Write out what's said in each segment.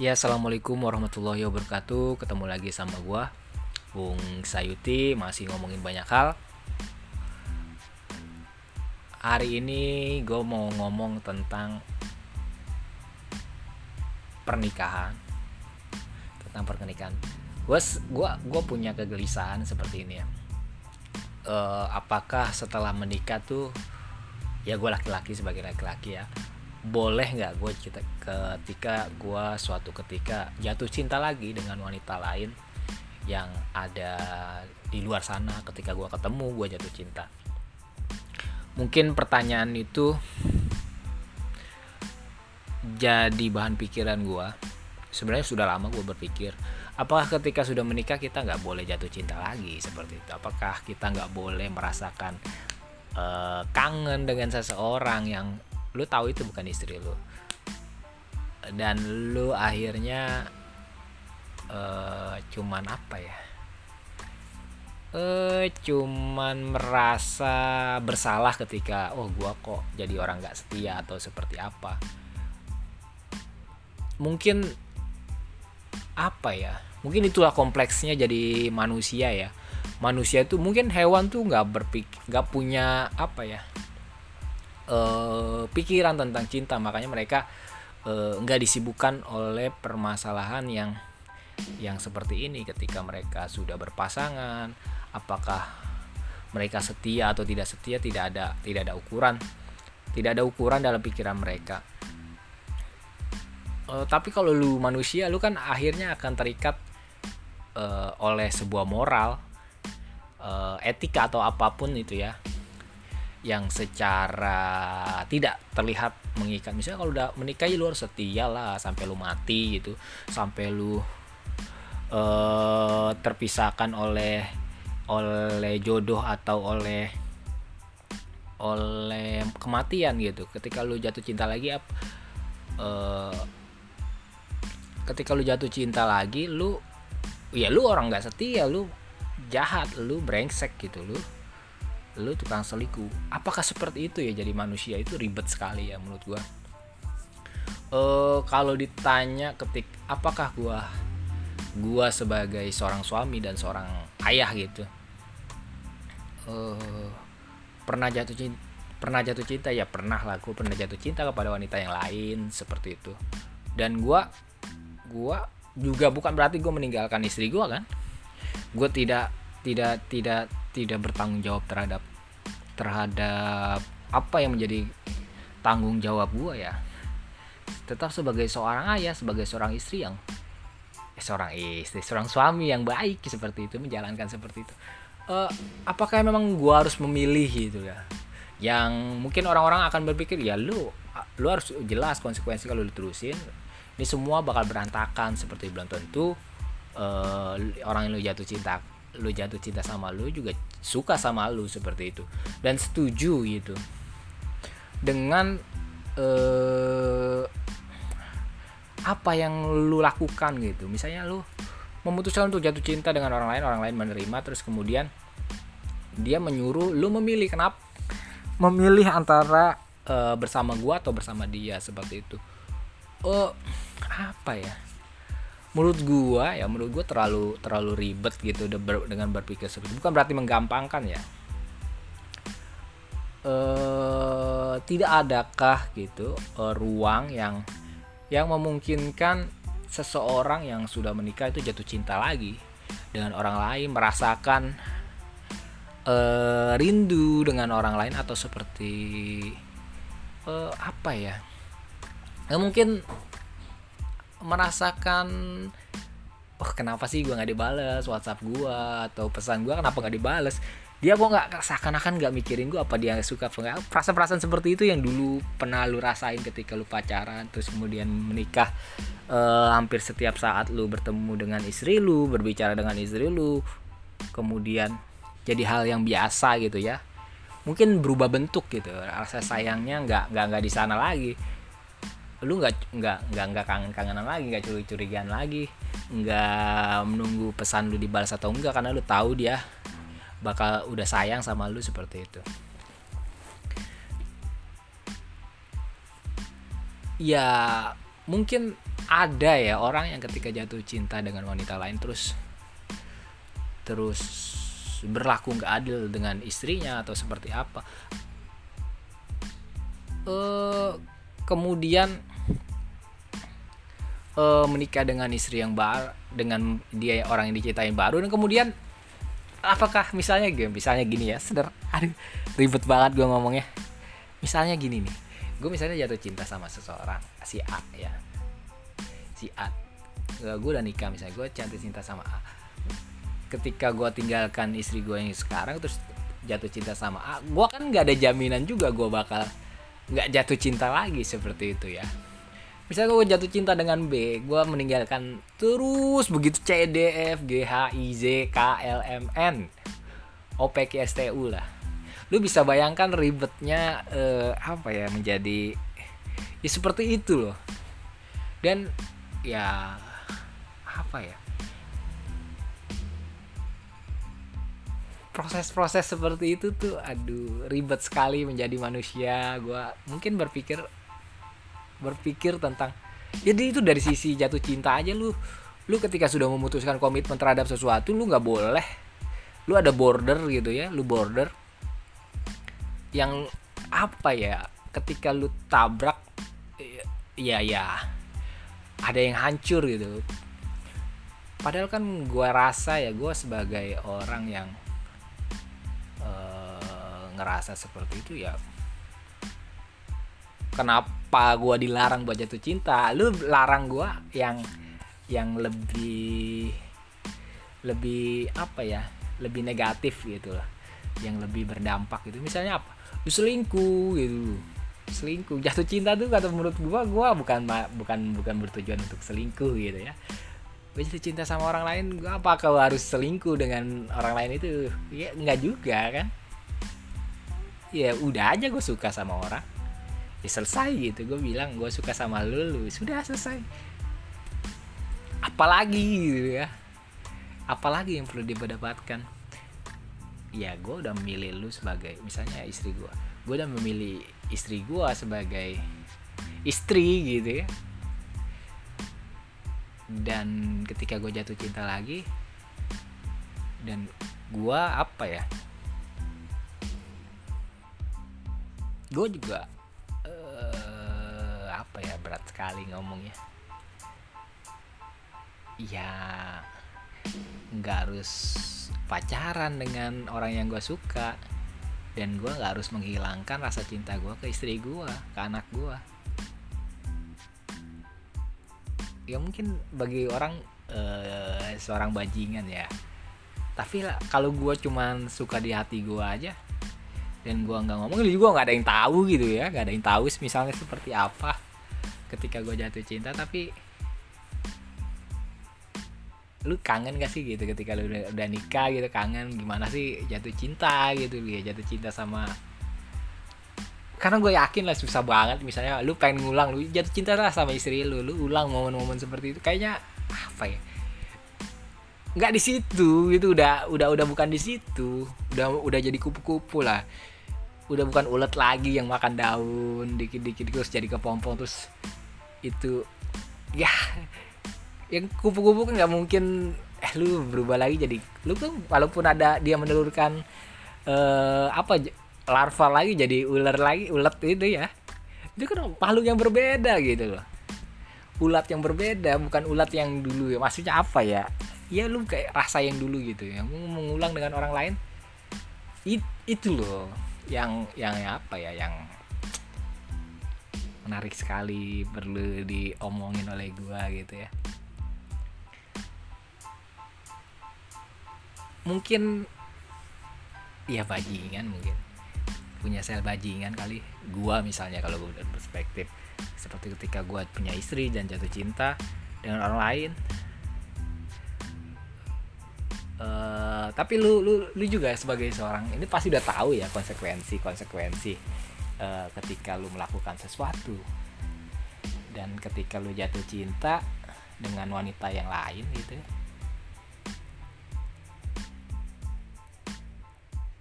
Ya, assalamualaikum warahmatullahi wabarakatuh. Ketemu lagi sama gua, Bung Sayuti, masih ngomongin banyak hal. Hari ini gue mau ngomong tentang pernikahan, tentang pernikahan. Gue gua gua punya kegelisahan seperti ini ya. Uh, apakah setelah menikah tuh ya gue laki-laki sebagai laki-laki ya boleh nggak gue kita ketika gue suatu ketika jatuh cinta lagi dengan wanita lain yang ada di luar sana ketika gue ketemu gue jatuh cinta? Mungkin pertanyaan itu jadi bahan pikiran gue sebenarnya sudah lama gue berpikir apakah ketika sudah menikah kita nggak boleh jatuh cinta lagi seperti itu? Apakah kita nggak boleh merasakan uh, kangen dengan seseorang yang lu tahu itu bukan istri lu. Dan lu akhirnya uh, cuman apa ya? Uh, cuman merasa bersalah ketika oh gua kok jadi orang nggak setia atau seperti apa. Mungkin apa ya? Mungkin itulah kompleksnya jadi manusia ya. Manusia itu mungkin hewan tuh nggak berpikir nggak punya apa ya uh, pikiran tentang cinta. Makanya mereka uh, nggak disibukkan oleh permasalahan yang yang seperti ini. Ketika mereka sudah berpasangan apakah mereka setia atau tidak setia tidak ada tidak ada ukuran. Tidak ada ukuran dalam pikiran mereka. Uh, tapi kalau lu manusia lu kan akhirnya akan terikat uh, oleh sebuah moral uh, etika atau apa pun itu ya yang secara tidak terlihat mengikat. Misalnya kalau udah menikah ya lu setia lah sampai lu mati gitu. Sampai lu uh, terpisahkan oleh oleh jodoh atau oleh oleh kematian gitu. Ketika lu jatuh cinta lagi uh, ketika lu jatuh cinta lagi lu ya lu orang nggak setia lu jahat lu brengsek gitu lu lu tukang selingkuh apakah seperti itu ya jadi manusia? Itu ribet sekali ya menurut gua. Uh, kalau ditanya ketik apakah gua gua sebagai seorang suami dan seorang ayah gitu uh, pernah jatuh cinta pernah jatuh cinta? Ya pernah lah gua pernah jatuh cinta kepada wanita yang lain seperti itu. Dan gua gua juga bukan berarti gue meninggalkan istri gue kan. Gue tidak tidak tidak tidak bertanggung jawab terhadap terhadap apa yang menjadi tanggung jawab gue ya. Tetap sebagai seorang ayah sebagai seorang istri yang eh, seorang istri seorang suami yang baik seperti itu menjalankan seperti itu. Uh, apakah memang gue harus memilih gitu ya? Yang mungkin orang-orang akan berpikir ya lu lu harus jelas konsekuensi kalau lu terusin. Ini semua bakal berantakan seperti belum tentu uh, orang yang lu jatuh cinta lu jatuh cinta sama lu juga suka sama lu seperti itu. Dan setuju gitu. Dengan eh, apa yang lu lakukan gitu. Misalnya lu memutuskan untuk jatuh cinta dengan orang lain orang lain menerima terus kemudian dia menyuruh lu memilih. Kenapa? Memilih antara uh, bersama gua atau bersama dia seperti itu. Oh apa ya menurut gua ya menurut gua terlalu terlalu ribet gitu dengan berpikir seperti bukan berarti menggampangkan ya. E, tidak adakah gitu e, ruang yang yang memungkinkan seseorang yang sudah menikah itu jatuh cinta lagi dengan orang lain merasakan e, rindu dengan orang lain atau seperti e, apa ya? Nggak mungkin merasakan oh kenapa sih gue nggak dibales? WhatsApp gue atau pesan gue kenapa nggak dibales? Dia kok nggak seakan-akan nggak mikirin gue apa dia suka apa nggak. Perasaan-perasaan seperti itu yang dulu pernah lu rasain ketika lu pacaran terus kemudian menikah uh, hampir setiap saat lu bertemu dengan istri lu berbicara dengan istri lu kemudian jadi hal yang biasa gitu ya. Mungkin berubah bentuk gitu rasa sayangnya nggak nggak nggak di sana lagi lu nggak nggak nggak nggak kangen kangenan lagi nggak curi curigaan lagi. Nggak menunggu pesan lu dibalas atau enggak karena lu tahu dia bakal udah sayang sama lu seperti itu. Ya mungkin ada ya orang yang ketika jatuh cinta dengan wanita lain terus terus berlaku nggak adil dengan istrinya atau seperti apa. Uh, kemudian uh, menikah dengan istri yang baru dengan dia orang yang dicintai baru. Dan kemudian apakah misalnya gitu misalnya gini ya seder aduh ribet banget gue ngomongnya. Misalnya gini nih gue misalnya jatuh cinta sama seseorang si A ya. Si A gue udah nikah misalnya gue jatuh cinta sama A. Ketika gue tinggalkan istri gue yang sekarang terus jatuh cinta sama A gue kan nggak ada jaminan juga gue bakal nggak jatuh cinta lagi seperti itu ya misalnya gue jatuh cinta dengan B gue meninggalkan terus begitu C D F G H I Z K L M N. O P Q S T U lah. Lu bisa bayangkan ribetnya uh, apa ya menjadi ya seperti itu loh. Dan ya apa ya? Proses-proses seperti itu tuh aduh ribet sekali menjadi manusia. Gue mungkin berpikir berpikir tentang jadi itu dari sisi jatuh cinta aja lu lu ketika sudah memutuskan komitmen terhadap sesuatu lu nggak boleh lu ada border gitu ya lu border. Yang apa ya ketika lu tabrak ya ya ada yang hancur gitu. Padahal kan gue rasa ya gue sebagai orang yang uh, ngerasa seperti itu ya kenapa gue dilarang buat jatuh cinta? Lu larang gue yang yang lebih lebih apa ya? Lebih negatif gitu lah. Yang lebih berdampak gitu. Misalnya apa? Lu selingkuh gitu. Selingkuh. Jatuh cinta tuh kata menurut gue gue bukan bukan bukan bertujuan untuk selingkuh gitu ya. Gue jatuh cinta sama orang lain gue apa kau harus selingkuh dengan orang lain itu? Ya nggak juga kan? Ya udah aja gue suka sama orang ya selesai gitu. Gue bilang gue suka sama lu lu sudah selesai. Apalagi gitu ya. Apalagi yang perlu didapatkan ya gue udah memilih lu sebagai misalnya istri gue gue udah memilih istri gue sebagai istri gitu ya. Dan ketika gue jatuh cinta lagi dan gue apa ya? Gue juga apa ya berat sekali ngomongnya. Ya nggak harus pacaran dengan orang yang gue suka. Dan gue nggak harus menghilangkan rasa cinta gue ke istri gue ke anak gue ya mungkin bagi orang uh, seorang bajingan ya. Tapi kalau gue cuman suka di hati gue aja dan gue nggak ngomong juga nggak ada yang tahu gitu ya. Nggak ada yang tahu misalnya seperti apa ketika gue jatuh cinta tapi lu kangen gak sih gitu ketika lu udah, udah nikah gitu kangen? Gimana sih jatuh cinta gitu? Ya jatuh cinta sama karena gue yakin lah susah banget. Misalnya lu pengen ngulang lu jatuh cinta lah sama istri lu lu ulang momen-momen seperti itu. Kayaknya apa ya? Nggak di situ gitu udah udah udah bukan di situ. Udah udah jadi kupu-kupu lah. Udah bukan ulet lagi yang makan daun dikit-dikit terus jadi kepompong terus itu ya yang kupu-kupu kan nggak mungkin eh lu berubah lagi jadi lu kan walaupun ada dia menelurkan uh, apa larva lagi jadi ular lagi ulat itu ya itu kan makhluk yang berbeda gitu loh. Ulat yang berbeda bukan ulat yang dulu ya maksudnya apa ya? Ya lu kayak rasa yang dulu gitu yang mengulang dengan orang lain It, itu loh yang yang apa ya yang menarik sekali perlu diomongin oleh gua gitu ya. Mungkin ya bajingan mungkin. Punya sel bajingan kali. Gua misalnya kalau gue perspektif seperti ketika gua punya istri dan jatuh cinta dengan orang lain. Uh, tapi lu lu lu juga sebagai seorang ini pasti udah tahu ya konsekuensi konsekuensi uh, ketika lu melakukan sesuatu dan ketika lu jatuh cinta dengan wanita yang lain gitu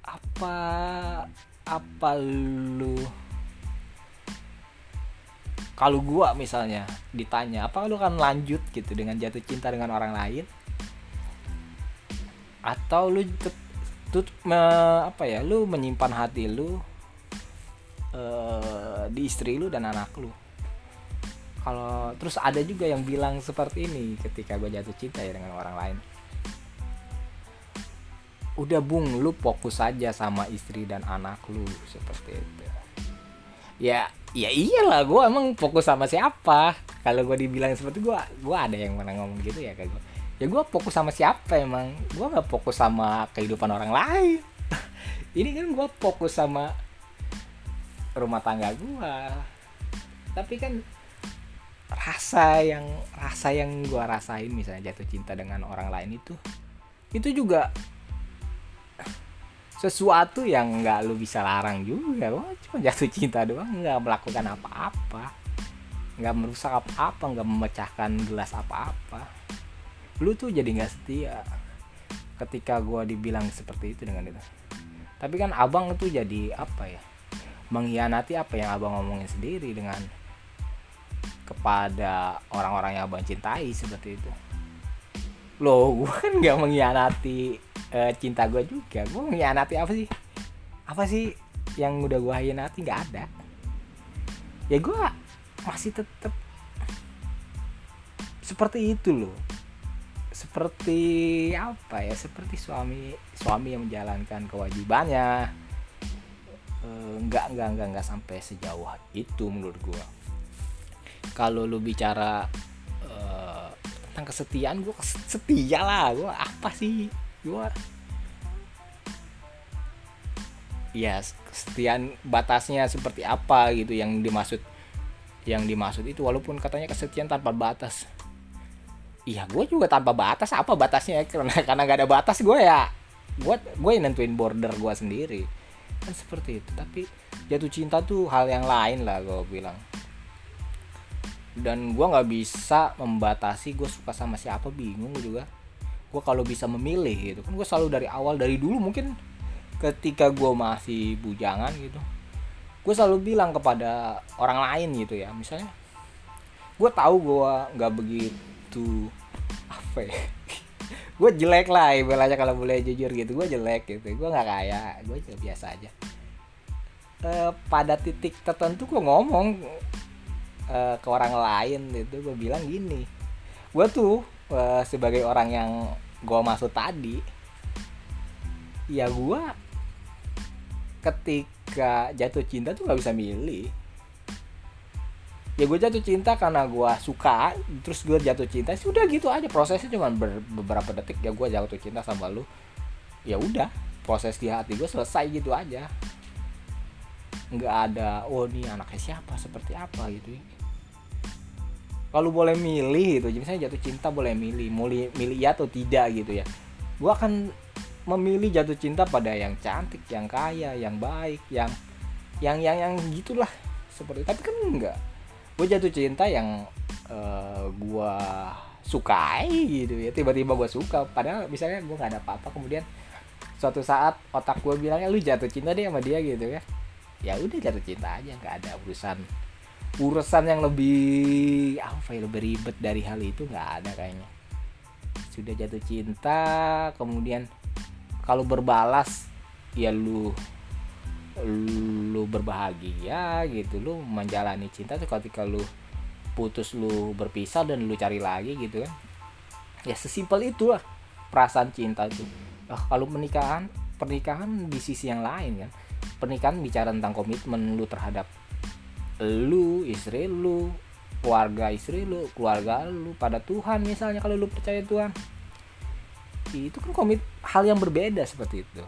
apa apa lu kalau gua misalnya ditanya apa lu akan lanjut gitu dengan jatuh cinta dengan orang lain? Atau lu tut me, apa ya lu menyimpan hati lu uh, di istri lu dan anak lu. Kalau terus ada juga yang bilang seperti ini ketika gue jatuh cinta ya dengan orang lain. Udah bung lu fokus aja sama istri dan anak lu seperti itu. Ya ya iyalah gue emang fokus sama siapa? Kalau gue dibilang seperti gue gue ada yang pernah ngomong gitu ya kayak gue ya gue fokus sama siapa emang? Gue nggak fokus sama kehidupan orang lain. Ini kan gue fokus sama rumah tangga gue tapi kan rasa yang rasa yang gue rasain misalnya jatuh cinta dengan orang lain itu itu juga sesuatu yang nggak lu bisa larang juga. Lo cuma jatuh cinta doang nggak melakukan apa-apa. Nggak merusak apa-apa nggak memecahkan gelas apa-apa. Lu tuh jadi nggak setia ketika gua dibilang seperti itu dengan itu tapi kan abang itu jadi apa ya mengkhianati apa yang abang ngomongin sendiri dengan kepada orang-orang yang abang cintai seperti itu. Loh gue kan nggak mengkhianati uh, cinta gue juga. Gue mengkhianati apa sih? Apa sih yang udah gue hianati nggak ada. Ya gue masih tetap seperti itu loh. Seperti apa ya? Seperti suami suami yang menjalankan kewajibannya nggak nggak nggak nggak sampai sejauh itu menurut gue kalau lu bicara uh, tentang kesetiaan gue setia lah. Gue apa sih? Gue ya kesetiaan batasnya seperti apa gitu yang dimaksud yang dimaksud itu. Walaupun katanya kesetiaan tanpa batas. Iya gue juga tanpa batas. Apa batasnya? Karena karena gak ada batas gue ya. Gue gue nentuin border gue sendiri kan seperti itu. Tapi jatuh cinta tuh hal yang lain lah gue bilang. Dan gue nggak bisa membatasi gue suka sama siapa bingung juga. Gue kalau bisa memilih gitu kan gue selalu dari awal dari dulu mungkin ketika gue masih bujangan gitu gue selalu bilang kepada orang lain gitu ya. Misalnya gue tahu gue nggak begitu apa ya gue jelek lah ibaratnya kalau boleh jujur gitu gue jelek gitu. Gue nggak kaya gue biasa aja. E, pada titik tertentu gue ngomong e, ke orang lain itu gue bilang gini. Gue tuh uh, sebagai orang yang gue masuk tadi ya gue ketika jatuh cinta tuh nggak bisa milih ya gue jatuh cinta karena gue suka terus gue jatuh cinta sudah gitu aja. Prosesnya cuma beberapa detik ya gue jatuh cinta sama lu. Ya udah proses di hati gue selesai gitu aja. Nggak ada oh nih anaknya siapa? Seperti apa? gitu kalau boleh milih gitu misalnya jatuh cinta boleh milih mau milih ya atau tidak gitu ya. Gue akan memilih jatuh cinta pada yang cantik yang kaya yang baik yang yang yang yang gitulah. Seperti tapi kan enggak gue jatuh cinta yang uh, eh, gue sukai gitu ya. Tiba-tiba gue suka. Padahal misalnya gue nggak ada apa-apa kemudian suatu saat otak gue bilangnya lu jatuh cinta deh sama dia gitu ya. Ya udah jatuh cinta aja. Nggak ada urusan urusan yang lebih apa ya lebih ribet dari hal itu nggak ada kayaknya. Sudah jatuh cinta kemudian kalau berbalas ya lu lu berbahagia gitu lu menjalani cinta tuh ketika lu putus lu berpisah dan lu cari lagi gitu kan. Ya sesimpel itu lah perasaan cinta itu nah, kalau pernikahan pernikahan di sisi yang lain kan. Pernikahan bicara tentang komitmen lu terhadap lu istri lu keluarga istri lu keluarga lu pada Tuhan misalnya kalau lu percaya Tuhan. Itu kan komit hal yang berbeda seperti itu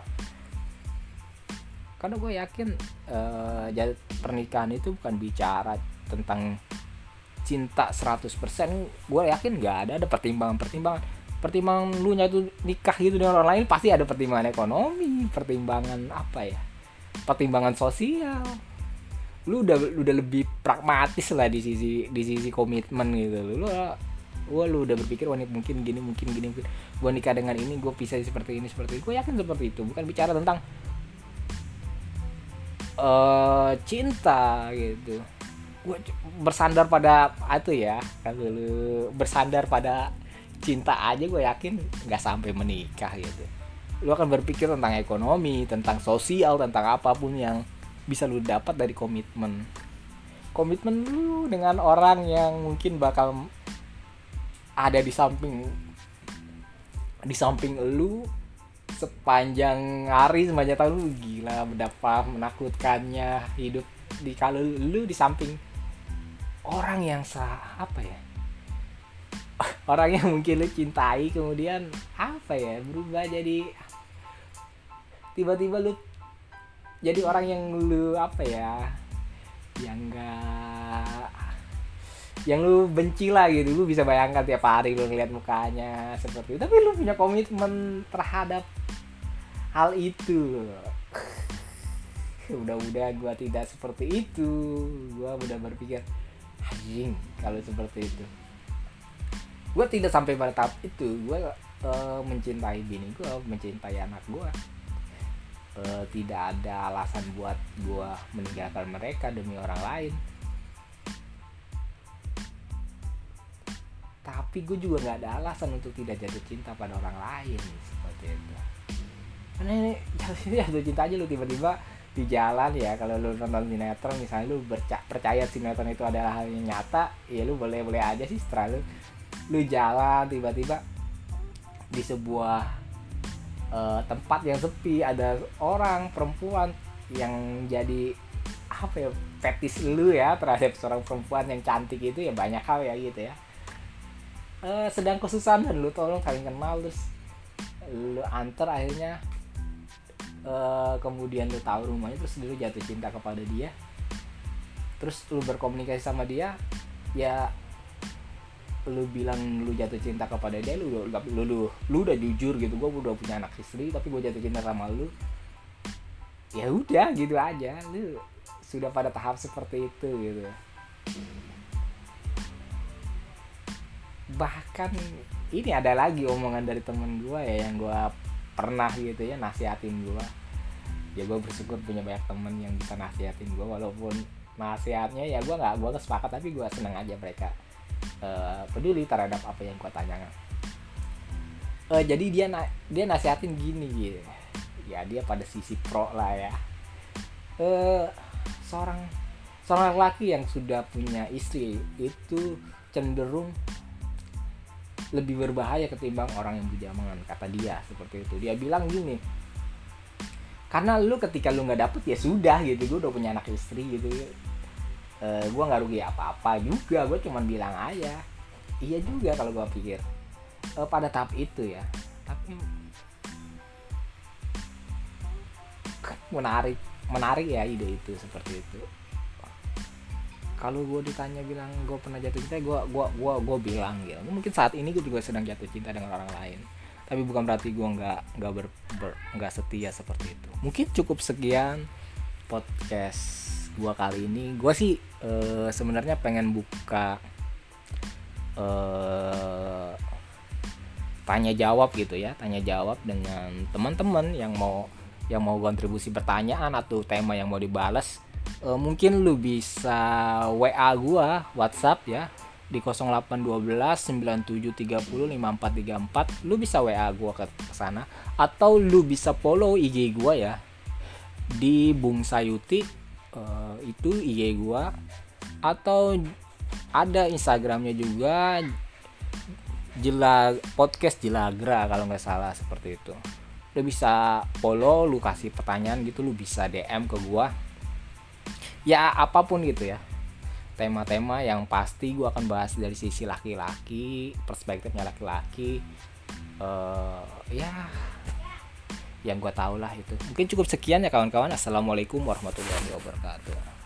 karena gue yakin uh, pernikahan itu bukan bicara tentang cinta 100% gue yakin nggak ada ada pertimbangan-pertimbangan. Pertimbangan lu nyatu nikah gitu dengan orang lain pasti ada pertimbangan ekonomi pertimbangan apa ya? Pertimbangan sosial. Lu udah udah lebih pragmatis lah di sisi di sisi komitmen gitu. Lu lu lu udah berpikir wah mungkin gini mungkin gini mungkin gua nikah dengan ini gue bisa seperti ini seperti itu gue yakin seperti itu bukan bicara tentang uh, cinta gitu. Gue bersandar pada itu ya kalau lu bersandar pada cinta aja gue yakin nggak sampai menikah gitu. Lu akan berpikir tentang ekonomi tentang sosial tentang apa pun yang bisa lu dapat dari komitmen. Komitmen lu dengan orang yang mungkin bakal ada di samping di samping lu sepanjang hari sepanjang tahun lu gila betapa menakutkannya hidup di kalau lu. Di samping orang yang sah apa ya? Orang yang mungkin lu cintai kemudian apa ya berubah jadi tiba-tiba lu jadi orang yang lu apa ya yang enggak yang lu benci lah gitu. Lu bisa bayangkan tiap hari lu ngeliat mukanya seperti itu. Tapi lu punya komitmen terhadap hal itu. Udah-udah gue tidak seperti itu. Gue udah berpikir anjing kalau seperti itu. Gue tidak sampai pada tahap itu. Gue uh, mencintai bini gue mencintai anak gue uh, tidak ada alasan buat gue meninggalkan mereka demi orang lain. Tapi gue juga nggak ada alasan untuk tidak jatuh cinta pada orang lain seperti itu karena ini jatuh cinta aja lu tiba-tiba di jalan ya kalau lu nonton sinetron misalnya lu berca percaya sinetron itu adalah hal yang nyata ya lu boleh boleh aja sih setelah lu lu jalan tiba-tiba di sebuah uh, tempat yang sepi ada orang perempuan yang jadi apa ya fetis lu ya terhadap seorang perempuan yang cantik itu ya banyak hal ya gitu ya. Uh, sedang kesusahan dan lu tolong saling kenal terus lu antar akhirnya uh, kemudian lu tahu rumahnya terus lu jatuh cinta kepada dia. Terus lu berkomunikasi sama dia ya lu bilang lu jatuh cinta kepada dia lu lu lu, lu, lu udah jujur gitu. Gue udah punya anak istri tapi gue jatuh cinta sama lu. Ya udah gitu aja. Lu sudah pada tahap seperti itu gitu. Bahkan ini ada lagi omongan dari temen gue ya yang gue pernah gitu ya nasihatin gue ya gue bersyukur punya banyak temen yang bisa nasihatin gue walaupun nasihatnya ya gue nggak gue sepakat tapi gue seneng aja mereka uh, peduli terhadap apa yang gue tanyakan uh, jadi dia na dia nasihatin gini gitu ya dia pada sisi pro lah ya. Uh, seorang seorang laki yang sudah punya istri itu cenderung lebih berbahaya ketimbang orang yang bujangan kata dia seperti itu. Dia bilang gini karena lu ketika lu nggak dapet ya sudah gitu. Gue udah punya anak istri gitu. E, eh, gue nggak rugi apa-apa juga gue cuman bilang aja. Iya juga kalau gue pikir. E, pada tahap itu ya. Tapi menarik menarik ya ide itu seperti itu kalau gue ditanya bilang gue pernah jatuh cinta gue gua gua gua bilang gitu. Mungkin saat ini gue juga sedang jatuh cinta dengan orang lain. Tapi bukan berarti gue nggak nggak ber, ber nggak setia seperti itu. Mungkin cukup sekian podcast gue kali ini. Gue sih uh, sebenarnya pengen buka uh, tanya jawab gitu ya. Tanya jawab dengan teman-teman yang mau yang mau kontribusi pertanyaan atau tema yang mau dibalas uh, mungkin lu bisa WA gua WhatsApp ya di 0812 9730 5434 lu bisa WA gua ke sana atau lu bisa follow IG gua ya di Bung Sayuti uh, itu IG gua. Atau ada Instagramnya juga Jelag podcast Jelagra kalau nggak salah seperti itu. Lu bisa follow lu kasih pertanyaan gitu lu bisa DM ke gua ya apa pun gitu ya. Tema-tema yang pasti gue akan bahas dari sisi laki-laki perspektifnya laki-laki uh, ya yang gue tau lah itu. Mungkin cukup sekian ya kawan-kawan. Assalamualaikum warahmatullahi wabarakatuh